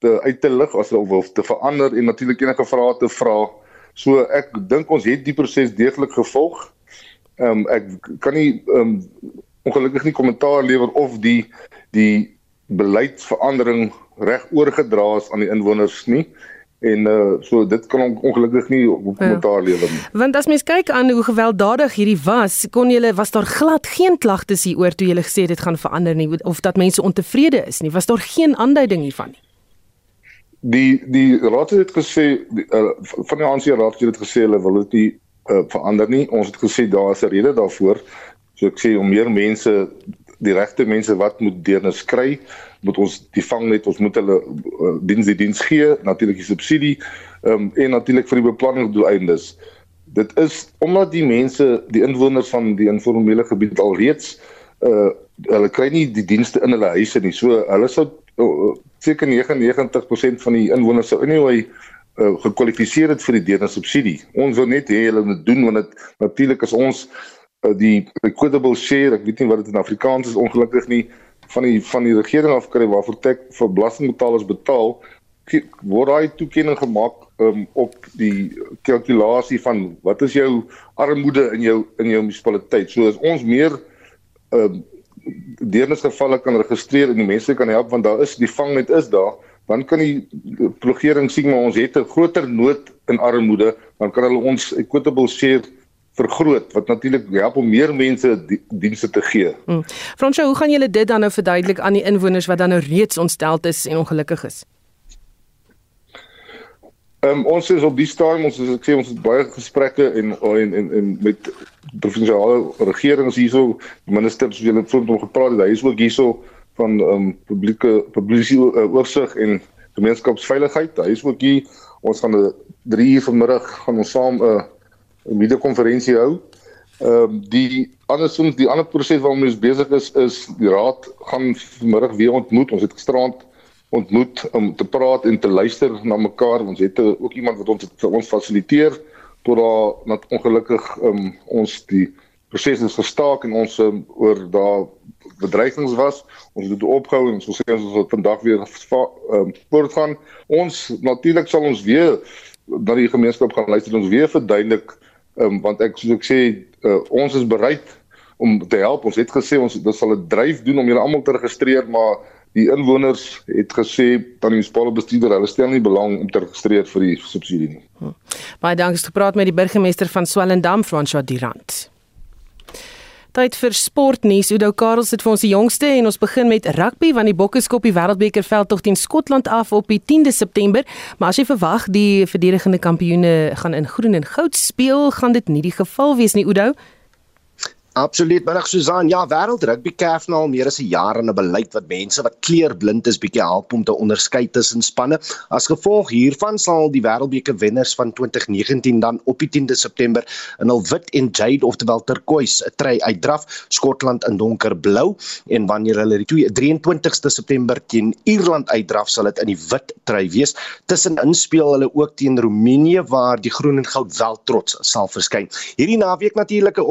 te uit te lig as hulle wil te verander en natuurlik enige vrae te vra. So ek dink ons het die proses deeglik gevolg. Ehm um, ek kan nie ehm um, ongelukkig nie kommentaar lewer of die die beleidsverandering reg oorgedra is aan die inwoners nie en uh, so dit kan ongelukkig nie op ja. kommentaar ja. lewer nie. Want as mens kyk aan hoe gewelddadig hierdie was, kon julle was daar glad geen klagtes hieroor toe julle gesê dit gaan verander nie of dat mense ontevrede is nie. Was daar geen aanduiding hiervan nie? Die die raad het gesê die, uh, van die ANC raad het gesê hulle wil dit nie uh, verander nie. Ons het gesê daar is 'n rede daarvoor. So ek sê om meer mense die regte mense wat moet deurnis kry moet ons die vangnet ons moet hulle uh, diens die diens gee natuurlik die subsidie um, en natuurlik vir die beplanningsdoeleindes dit is omdat die mense die inwoners van die informele gebied al reeds uh, hulle kry nie die dienste in hulle huise nie. So hulle sou uh, seker 99% van die inwoners sou anyway uh, gekwalifiseer het vir die deurnis subsidie. Ons wil net hê hulle moet doen want dit natuurlik as ons uh, die equitable share ek weet nie wat dit in Afrikaans is ongelukkig nie van die van die regering af kry waarvoor tek vir belastingbetalers betaal word daai toekenning gemaak um, op die kalkulasie van wat is jou armoede in jou in jou munisipaliteit. So as ons meer um, deernisgevalle kan registreer en die mense kan help want daar is die vangnet is daar, dan kan die regering sien maar ons het 'n groter nood in armoede, dan kan hulle ons equitable share vergroot wat natuurlik help om meer mense die, dienste te gee. Hmm. Fransjo, hoe gaan julle dit dan nou verduidelik aan die inwoners wat dan nou reeds ontsteld is en ongelukkig is? Ehm um, ons is op die stadium ons is ek sê ons het baie gesprekke en en en, en met provinsiale regerings hierso, ministers soos julle vroeër om gepraat het, hy is ook hierso van ehm um, publieke publieke uh, oorsig en gemeenskapsveiligheid. Hy is ook hier. Ons gaan 'n 3 uur vanmiddag gaan ons saam 'n uh, 'n media-konferensie hou. Ehm um, die andersins die ander proses waarmee ons besig is is die raad gaan vanmiddag weer ontmoet. Ons het gisterand ontmoet om te praat en te luister na mekaar. Ons het ook iemand wat ons vir ons fasiliteer tot daar net ongelukkig um, ons die proses is gestaak en ons um, oor daar bedreigings was. Ons het dit opgehou en ons sê ons sal vandag weer um, voortgaan. Ons natuurlik sal ons weer na die gemeenskap gaan luister ons weer verduidelik um, want ek soos ek sê uh, ons is bereid om te help. Ons het gesê ons dit sal 'n dryf doen om julle almal te registreer, maar die inwoners het gesê dan die munisipale bestuurder hulle stel nie belang om te registreer vir die subsidie nie. Hm. Baie dankie het gepraat met die burgemeester van Swellendam, François Durant. Tyd vir sportnuus. Udo Karels het vir ons die jongste en ons begin met rugby want die Bokke skop die Wêreldbeker veldtog teen Skotland af op die 10de September. Maar as jy verwag die verdedigende kampioene gaan in groen en goud speel, gaan dit nie die geval wees nie, Udo. Absoluut, middag Susan. Ja, wêreld rugby kerf nou al meer as 'n jaar in 'n beleid wat mense wat kleurblind is bietjie help om te onderskei tussen spanne. As gevolg hiervan sal die wêreldbeker wenners van 2019 dan op die 10de September in hul wit en jade ofterwel turquoise 'n trui uitdraf, Skotland in donkerblou en wanneer hulle die 23ste September teen Ierland uitdraf, sal dit in die wit trui wees. Tussenin speel hulle ook teen Roemenië waar die groen en goud wel trots sal verskyn. Hierdie naweek natuurlik 'n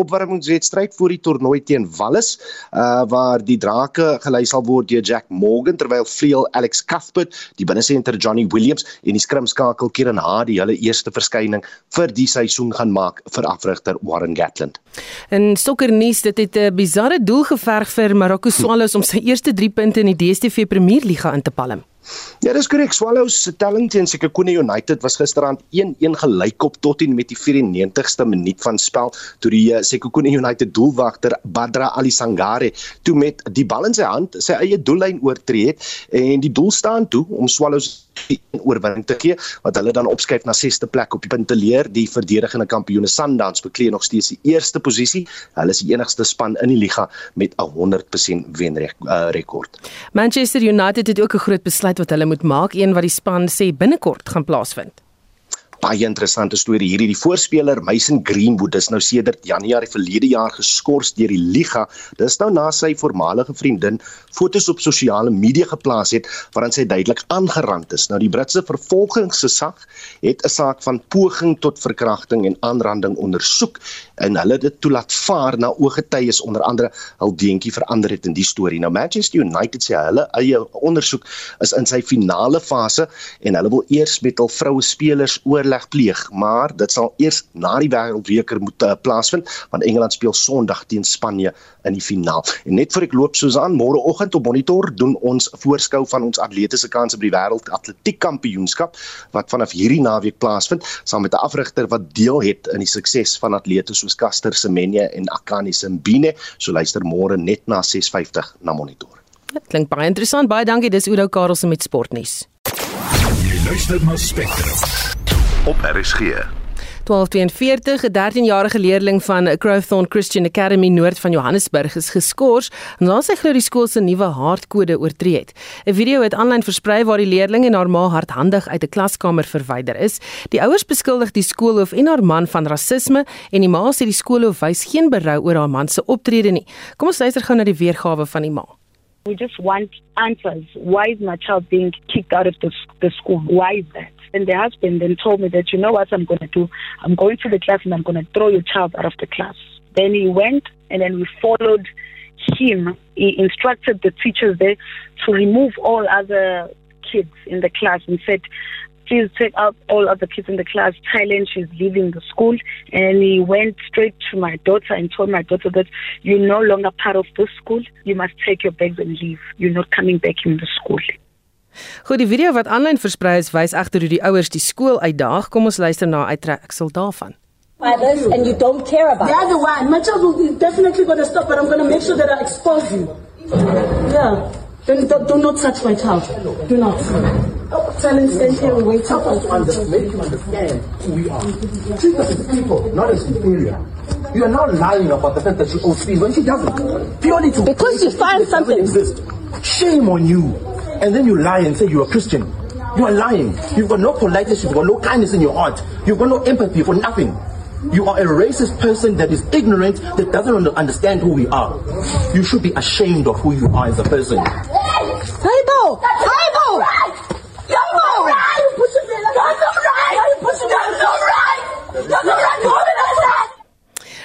opwarmingswedstryd voor die toernooi teen Wallis, uh waar die drake gelei sal word deur Jack Morgan terwyl vleuel Alex Cuthbert, die binnesenter Johnny Williams en die skrimskakel Kieran Hardy hulle eerste verskyning vir die seisoen gaan maak vir afrigter Warren Gatland. En sokkernuus, dit het 'n bizarre doel geverg vir Marokko Swallows om sy eerste 3 punte in die DStv Premier Liga in te palm. Ja, dis korrek. Swallows se telling teen Sekhukhune United was gisterand 1-1 gelykop tot en met die 94ste minuut van spel toe die uh, Sekhukhune United doelwagter Badra Ali Sangare toe met die bal in sy hand sy eie doellyn oortree het en die doel staan toe om Swallows die oorwinning te gee wat hulle dan opskuif na 6ste plek op die punteleer. Die verdedigende kampioene Sundowns beklee nog steeds die eerste posisie. Hulle is die enigste span in die liga met 'n 100% wenrekord. Uh, Manchester United het ook 'n groot besluit wat hulle moet maak, een wat die span sê binnekort gaan plaasvind baie interessante storie. Hierdie die voorspeler Mason Greenwood is nou sedert Januarie verlede jaar geskort deur die liga. Dis nou na sy voormalige vriendin fotos op sosiale media geplaas het waarin sy duidelik aangerand is. Nou die Britse vervolgingsgesag het 'n saak van poging tot verkrachting en aanranding ondersoek en hulle dit toelaat vaar na ooggetuies onder andere hul deentjie verander het in die storie. Nou Manchester United sê hulle eie ondersoek is in sy finale fase en hulle wil eers met hul vroue spelers oor oorleg pleeg, maar dit sal eers na die wêreldbeker moet uh, plaasvind want Engeland speel Sondag teen Spanje in die finaal. En net vir ek loop Susan môreoggend op monitor doen ons voorskou van ons atletiese kanse by die wêreld atletiek kampioenskap wat vanaf hierdie naweek plaasvind saam met 'n afrigter wat deel het in die sukses van atlete soos Caster Semenya en Akani Simbine. So luister môre net na 6:50 na monitor. Dit klink baie interessant. Baie dankie. Dis Oudo Karelse met sportnuus. Jy luister na Spectrum op RSG. 1242 'n 13-jarige leerling van Crowthorne Christian Academy noord van Johannesburg is geskort nadat sy glo die skool se nuwe haardkode oortree het. 'n Video het aanlyn versprei waar die leerling en haar ma hardhandig uit 'n klaskamer verwyder is. Die ouers beskuldig die skoolhoof en haar man van rasisme en die ma sê die skoolhoof wys geen berou oor haar man se optrede nie. Kom ons luister gou na die weergawe van die ma. We just want answers. Why is my child being kicked out of the, the school? Why is that? And the husband then told me that, you know what I'm going to do? I'm going to the class and I'm going to throw your child out of the class. Then he went and then we followed him. He instructed the teachers there to remove all other kids in the class and said, please take out all other kids in the class. Thailand, she's leaving the school. And he went straight to my daughter and told my daughter that you're no longer part of the school. You must take your bags and leave. You're not coming back in the school. Goed, die video wat aanlyn versprei is, wys egter hoe die ouers die skool uitdaag. Kom ons luister na 'n uittreksel daarvan. Others and you don't care about. The other one, my child will be definitely going to stop, but I'm going to make sure that I expose you. Yeah. Then do, do not touch my child. Do not. Silent stand here and wait. Help us make him understand who we are. Treat us as people, not as inferior. You are not lying about the fact that she owes fees when she doesn't. Purely to because you find something. Exist. Shame on you and then you lie and say you're a Christian. You are lying. You've got no politeness, you've got no kindness in your heart, you've got no empathy for nothing. You are a racist person that is ignorant, that doesn't understand who we are. You should be ashamed of who you are as a person. Table! Table! Right!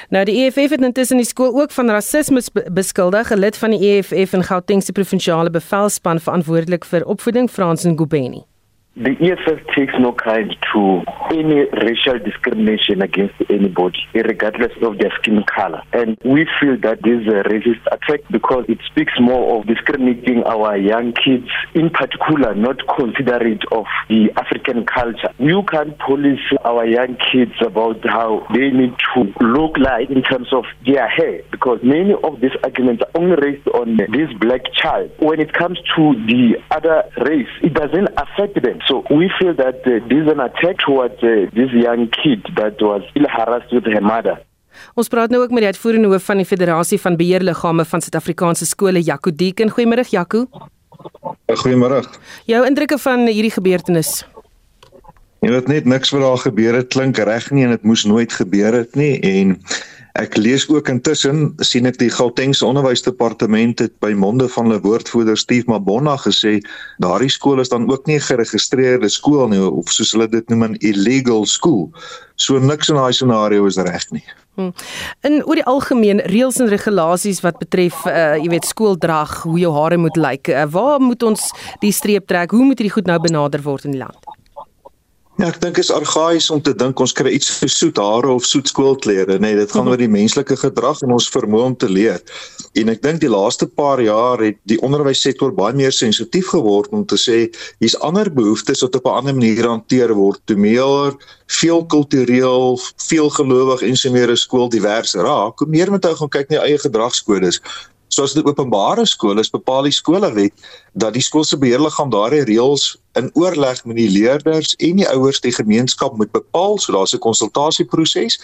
Nou die EFF het intussen die skool ook van rasisme beskuldig. 'n Lid van die EFF in Gauteng se provinsiale bevelspan verantwoordelik vir opvoeding, Frans Ngubeni. The EFF takes no kind to any racial discrimination against anybody, regardless of their skin color. And we feel that this is a racist attack because it speaks more of discriminating our young kids, in particular, not considerate of the African culture. You can't police our young kids about how they need to look like in terms of their hair, because many of these arguments are only raised on this black child. When it comes to the other race, it doesn't affect them. So we feel that uh, this is an attack towards uh, this young kid that was ill harassed with her mother. Ons praat nou ook met die uitvoerende hoof van die Federasie van Beheerliggame van Suid-Afrikaanse skole, Jaco Deken. Goeiemôre, Jaco. Goeiemôre. Jou indrukke van hierdie gebeurtenis? Jy weet net niks wat daar gebeur het klink reg nie en dit moes nooit gebeur het nie en Ek lees ook intussen sien ek die Gautengse onderwysdepartement het by monde van hulle woordvoerder Steve Mabona gesê daardie skool is dan ook nie 'n geregistreerde skool nie of soos hulle dit noem 'n illegal school. So niks in daai scenario is reg nie. Hmm. In oor die algemeen reëls en regulasies wat betref uh jy weet skooldrag, hoe jou hare moet lyk, uh, waar moet ons die streep trek? Hoe moet hierdie goed nou benader word in die land? Ja, ek dink is argaïs om te dink ons kry iets vir soet hare of soet skoolklere, nee, dit gaan oor die menslike gedrag en ons vermoë om te leer. En ek dink die laaste paar jaar het die onderwyssektor baie meer sensitief geword om te sê hier's ander behoeftes wat op 'n ander manier hanteer word. Toe meer veel kultureel, veel gelowig en so meer 'n skool divers raak, hoe meer moet hy gaan kyk na eie gedragskodes. Soos dit openbare skole is, bepaal die skolewet dat die skool se beheerliggaam daardie reëls in oorleg met die leerders en die ouers die gemeenskap moet bepaal. So daar's 'n konsultasieproses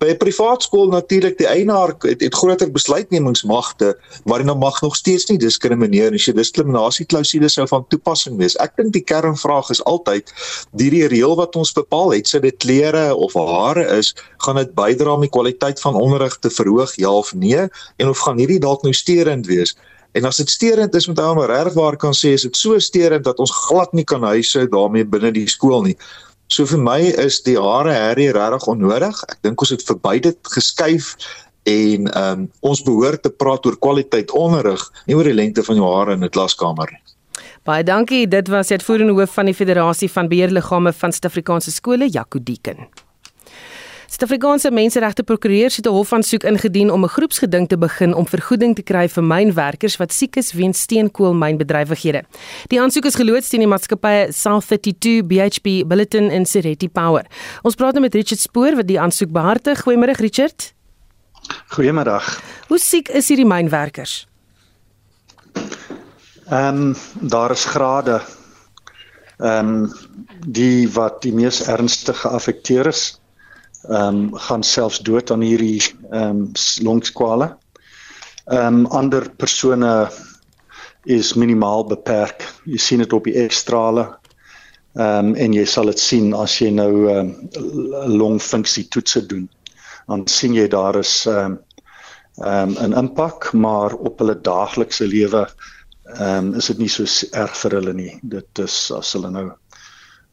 by 'n privaat skool natuurlik die eienaar het, het groter besluitnemingsmagte maar hulle mag nog steeds nie diskrimineer as jy diskriminasieklausule sou van toepassing wees. Ek dink die kernvraag is altyd hierdie reël wat ons bepaal het, sit dit klere of hare is, gaan dit bydra om die kwaliteit van onderrig te verhoog ja of nee en of gaan hierdie dalk nou steurend wees? En as dit steurend is met hom regwaar kan sê is dit so steurend dat ons glad nie kan huise daarmee binne die skool nie. So vir my is die hare herrie regtig onnodig. Ek dink ons het verby dit geskuif en um, ons behoort te praat oor kwaliteit onderrig, nie oor die lengte van jou hare in 'n klaskamer nie. Baie dankie. Dit was die uitvoerende hoof van die Federasie van Beheerliggame van Suid-Afrikaanse skole, Jaco Deeken. Suid-Afrikaanse menseregte prokureurs het 'n hofaansoek ingedien om 'n groepsgeding te begin om vergoeding te kry vir mynwerkers wat siek is weens steenkoolmynbedrywighede. Die aansoek is geloods teen die maatskappye South 32, BHP, Billiton en Sereti Power. Ons praat nou met Richard Spoor wat die aansoek behartig. Goeiemôre Richard. Goeiemôre. Hoe siek is hierdie mynwerkers? Ehm um, daar is grade. Ehm um, die wat die mees ernstig geaffekteer is ehm um, gaan selfs dood aan hierdie ehm um, longskwale. Ehm um, ander persone is minimaal beperk. Jy sien dit op die ekstrale. Ehm um, en jy sal dit sien as jy nou ehm um, longfunksie toetse doen. Dan sien jy daar is ehm um, ehm um, 'n impak, maar op hulle daaglikse lewe ehm um, is dit nie so erg vir hulle nie. Dit is as hulle nou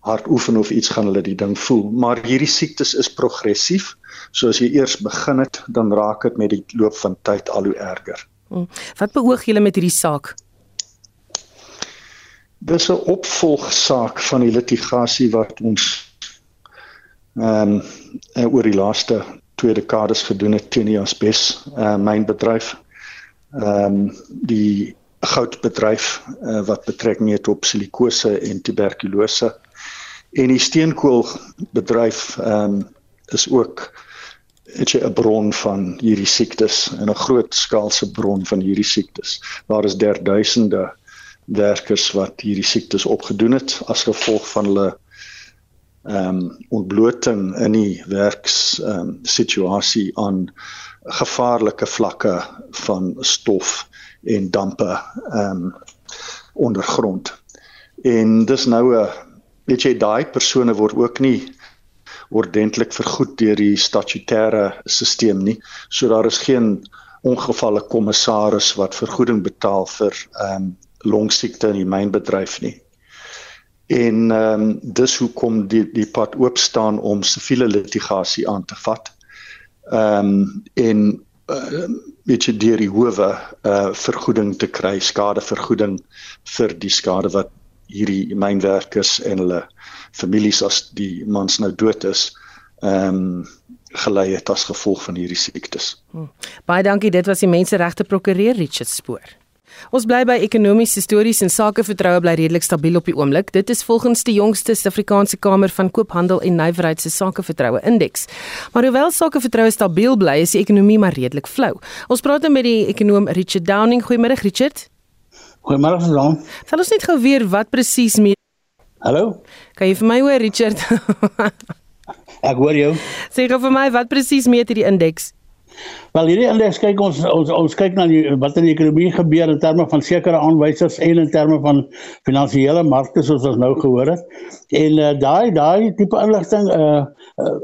hard oefen of iets gaan hulle die ding voel. Maar hierdie siektes is progressief. So as jy eers begin het, dan raak dit met die loop van tyd al hoe erger. Hmm. Wat beoog julle met hierdie saak? Dis 'n opvolgsaak van die litigasie wat ons ehm um, oor die laaste twee dekades gedoen het teen die Asbes uh, mynbedryf. Ehm um, die goudbedryf uh, wat betrekking het op silikose en tuberkulose En die steenkoolbedryf ehm um, is ook het jy 'n bron van hierdie siektes en 'n groot skaalse bron van hierdie siektes. Daar is derduisende werkers wat hierdie siektes opgedoen het as gevolg van hulle ehm um, ontbloting in die werks ehm um, situasie aan gevaarlike vlakke van stof en dampe ehm um, ondergrond. En dis nou 'n weet jy daai persone word ook nie ordentlik vergoed deur die statutêre stelsel nie. So daar is geen ongevalle kommissaris wat vergoeding betaal vir ehm um, longsiekte in die mynbedryf nie. En ehm um, dis hoekom die die pad oop staan om siviele litigasie aan te vat. Ehm um, en uh, weet jy deur die howe uh vergoeding te kry, skadevergoeding vir die skade wat hierdie mynwerkers en hulle families as die mans nou dood is ehm um, gelei het as gevolg van hierdie siektes. Hmm. Baie dankie, dit was die menseregte prokureur Richard Spoor. Ons bly by ekonomiese stories en sakevertroue bly redelik stabiel op die oomblik. Dit is volgens die jongste Suid-Afrikaanse Kamer van Koophandel en Nywerheid se sakevertroue indeks. Maar hoewel sakevertroue stabiel bly, is die ekonomie maar redelik flou. Ons praat nou met die ekonom Richard Downing. Goeiemôre Richard. Goeiemôre Jean. Sal ons net gou weer wat presies mee Hallo? Kan jy vir my hoor Richard? Ek hoor jou. Sê gou vir my wat presies meet hierdie indeks? Wel hierdie indeks kyk ons ons ons kyk na die, wat in die ekonomie gebeur in terme van sekere aanwysers en in terme van finansiële markte soos ons nou gehoor het. En uh, daai daai tipe inligting uh, uh,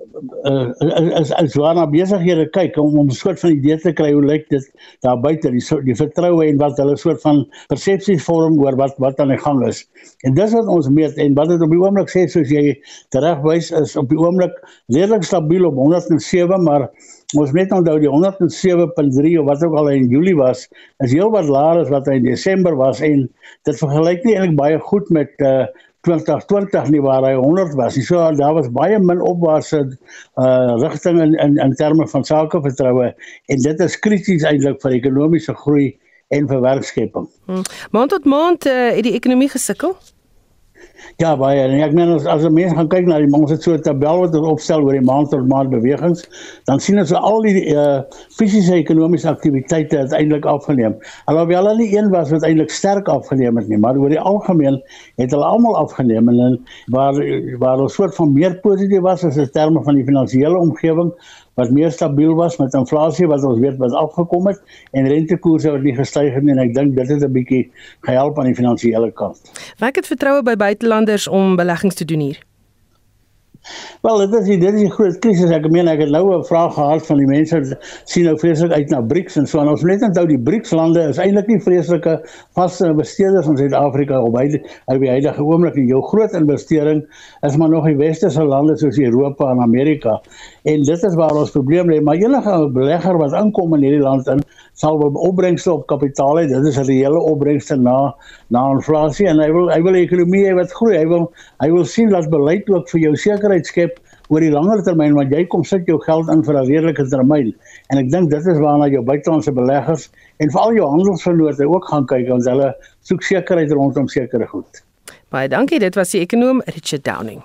uh is is waarna besighede kyk om om 'n soort van idee te kry hoe lyk dit daar buite die die vertroue en wat hulle soort van persepsies vorm oor wat wat aan die gang is. En dis wat ons meet en wat dit op die oomblik sê soos jy teregwys is op die oomblik redelik stabiel op 107 maar ons net onthou die 107.3 of wat ook al in Julie was, is heel wat laer as wat hy in Desember was en dit vergelyk nie eintlik baie goed met uh 2020 nie waar hy 100 was nie. So daar was baie min opwaartse uh rigting in in in terme van sakevertroue en dit is krities eintlik vir ekonomiese groei en vir werkskeping. Hmm. Maand tot maand uh, het die ekonomie gesukkel. Ja, baie. En ek meen as as 'n mens gaan kyk na die ons het so 'n tabel wat ons opstel oor die maand tot maand bewegings, dan sien ons al die uh fisiese ekonomiese aktiwiteite uiteindelik afgeneem. Alhoewel hulle nie een was wat eintlik sterk afgeneem het nie, maar oor die algemeen het hulle almal afgeneem en waar waar ons soort van meer positief was as in terme van die finansiële omgewing wat meer stabiel was met inflasie wat ons weet wat afgekom het en rentekoerse wat nie gestyg het nie en ek dink dit het 'n bietjie gehelp aan die finansiële kant. Wat het vertroue by buitelanders om beleggings te doen hier? Wel, dit is dit is 'n groot krisis. Ek meen ek het nou 'n vraag gehad van die mense sien nou vreeslik uit na BRICS en so en ons net onthou die BRICS lande is eintlik nie vreeslike vaste investeerders in Suid-Afrika op hy op die huidige oomblik en jou groot investering is maar nog die westerse lande soos Europa en Amerika. En dit is waar ons probleem lê, maar enige belegger wat inkom in hierdie land in sal wel opbrengste op kapitaal hê. Dit is 'n reële opbrengste na na inflasie en hy wil hy wil 'n ekonomie wat groei. Hy wil hy wil sien dat beleid ook vir jou sekerheid skep oor die langer termyn want jy kom sit jou geld in vir 'n redelike termyn. En ek dink dit is waarna jou buitelandse beleggers en veral jou handelsvernote ook gaan kyk want hulle soek sekerheid rondom sekere goed. Baie dankie. Dit was die ekonom Richard Downing.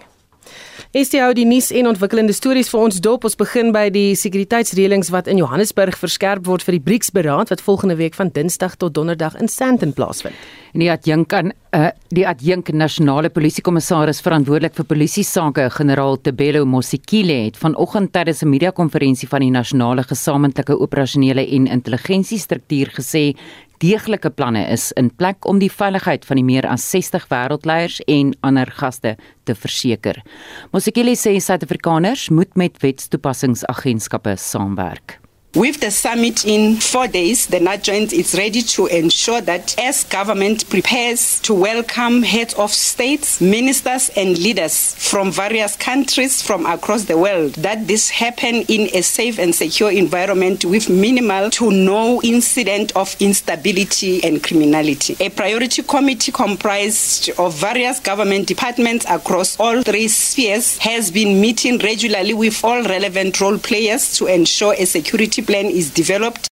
Is die ou die nuus en ontwikkelende stories vir ons dop. Ons begin by die sekuriteitsreëlings wat in Johannesburg verskerp word vir die BRICS-beraad wat volgende week van Dinsdag tot Donderdag in Sandton plaasvind. En die adjunk aan uh, die adjunk nasionale polisiekommissaris verantwoordelik vir polisie sake, generaal Tebelo Mosikile, het vanoggend tydens 'n media-konferensie van die nasionale gesamentlike operasionele en intelligensiestruktuur gesê deeglike planne is in plek om die veiligheid van die meer as 60 wêreldleiers en ander gaste te verseker. Mosekile sê Suid-Afrikaners moet met wetstoepassingsagentskappe saamwerk. With the summit in four days, the NAT joint is ready to ensure that as government prepares to welcome heads of states, ministers and leaders from various countries from across the world, that this happen in a safe and secure environment with minimal to no incident of instability and criminality. A priority committee comprised of various government departments across all three spheres has been meeting regularly with all relevant role players to ensure a security plan is developed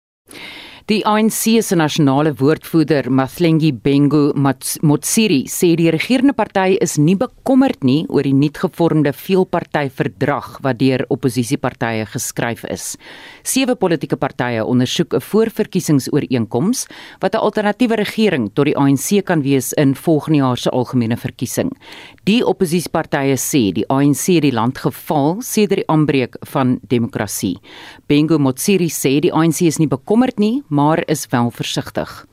Die ANC se nasionale woordvoerder, Mathlengi Bengu Motsiri, sê die regerende party is nie bekommerd nie oor die nuutgevormde veelpartytjie-verdrag wat deur oppositiepartye geskryf is. Sewe politieke partye ondersoek 'n voorverkiesingsooreenkoms wat 'n alternatiewe regering tot die ANC kan wees in volgende jaar se algemene verkiesing. Die oppositiepartye sê die ANC het die land geval sedert die aanbreek van demokrasie. Bengu Motsiri sê die ANC is nie bekommerd nie maar is wel versigtig.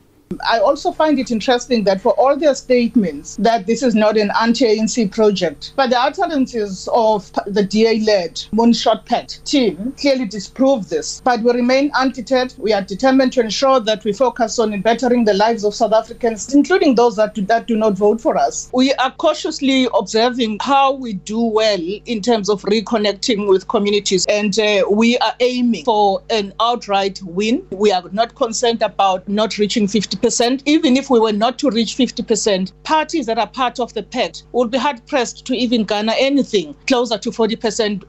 I also find it interesting that for all their statements that this is not an anti-ANC project, but the utterances of the DA-led Moonshot Pet team clearly disprove this. But we remain undeterred. We are determined to ensure that we focus on bettering the lives of South Africans, including those that do, that do not vote for us. We are cautiously observing how we do well in terms of reconnecting with communities, and uh, we are aiming for an outright win. We are not concerned about not reaching 50 50%, even if we were not to reach 50%, parties that are part of the PET would be hard pressed to even garner anything closer to 40% 'n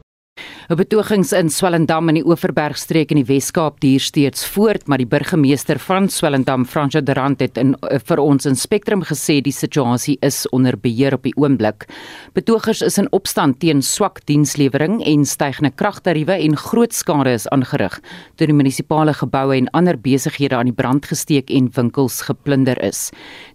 Betogings in Swellendam in die Oeverbergstreek in die Wes-Kaap duur steeds voort, maar die burgemeester van Swellendam, Fransjo Durant, het in, uh, vir ons in Spectrum gesê die situasie is onder beheer op die oomblik. Betogers is in opstand teen swak dienslewering en stygende kragtariewe en groot skade is aangerig toe die munisipale geboue en ander besighede aan die brand gesteek en winkels geplunder is.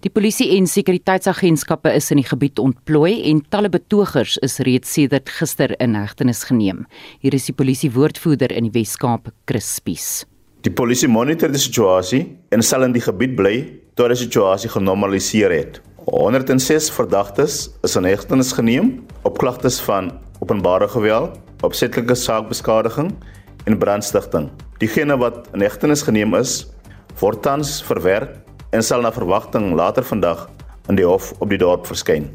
Die polisie en sekuriteitsagentskappe is in die gebied ontplooi en talle betogers is reeds sedert gister in hegtenis geneem. Hier is die polisie woordvoerder in die Wes-Kaap, Chris Spies. Die polisie monitor die situasie en sal in die gebied bly tot die situasie genormaliseer het. 106 verdagtes is in hegtenis geneem op klagtes van openbare geweld, opsetlike saakbeskadiging en brandstigting. Diegene wat in hegtenis geneem is, word tans verwerk en sal na verwagting later vandag in die hof op die dorp verskyn.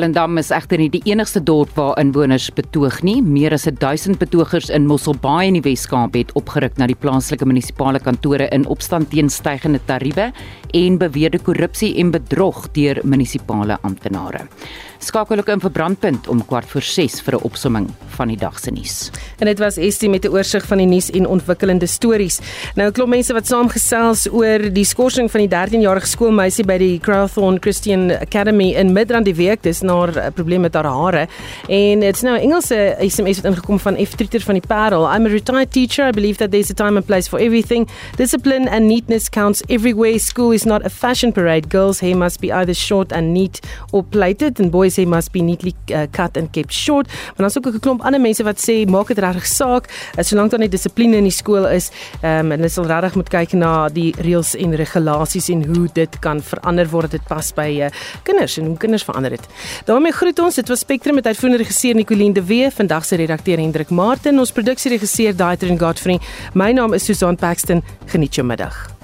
Swellendam is egter nie die enigste dorp waar inwoners betoog nie. Meer as 1000 betogers in Mosselbaai in die Wes-Kaap het opgeruk na die plaaslike munisipale kantore in opstand teen stygende tariewe en beweerde korrupsie en bedrog deur munisipale amptenare. Skakel ook in vir brandpunt om kwart voor 6 vir 'n opsomming van die dag se nuus. En dit was Estie met 'n oorsig van die nuus en ontwikkelende stories. Nou 'n klomp mense wat saamgesels oor die skorsing van die 13-jarige skoolmeisie by die Crowthorne Christian Academy in Midrand die week. Dis na 'n probleem met haar hare. En dit's nou 'n Engelse SMS wat ingekom van F Trieter van die Parel. I'm a retired teacher. I believe that there's a time and place for everything. Discipline and neatness counts everywhere. School is not a fashion parade. Girls' hair must be either short and neat or plaited and boys sê must be neatly uh, cut and kept short. Maar dan's ook 'n klomp ander mense wat sê maak dit regtig saak uh, solank daar net dissipline in die skool is. Ehm um, en hulle sal regtig moet kyk na die reëls en regulasies en hoe dit kan verander word dit pas by uh, kinders en hoe kinders verander dit. daarmee groet ons. Dit was Spectrum met uitvoerende regisseur Nicoline de Wee, vandag se redakteur Hendrik Martin, ons produksieregisseur Daitrin Godfrey. My naam is Susan Paxton. Geniet jou middag.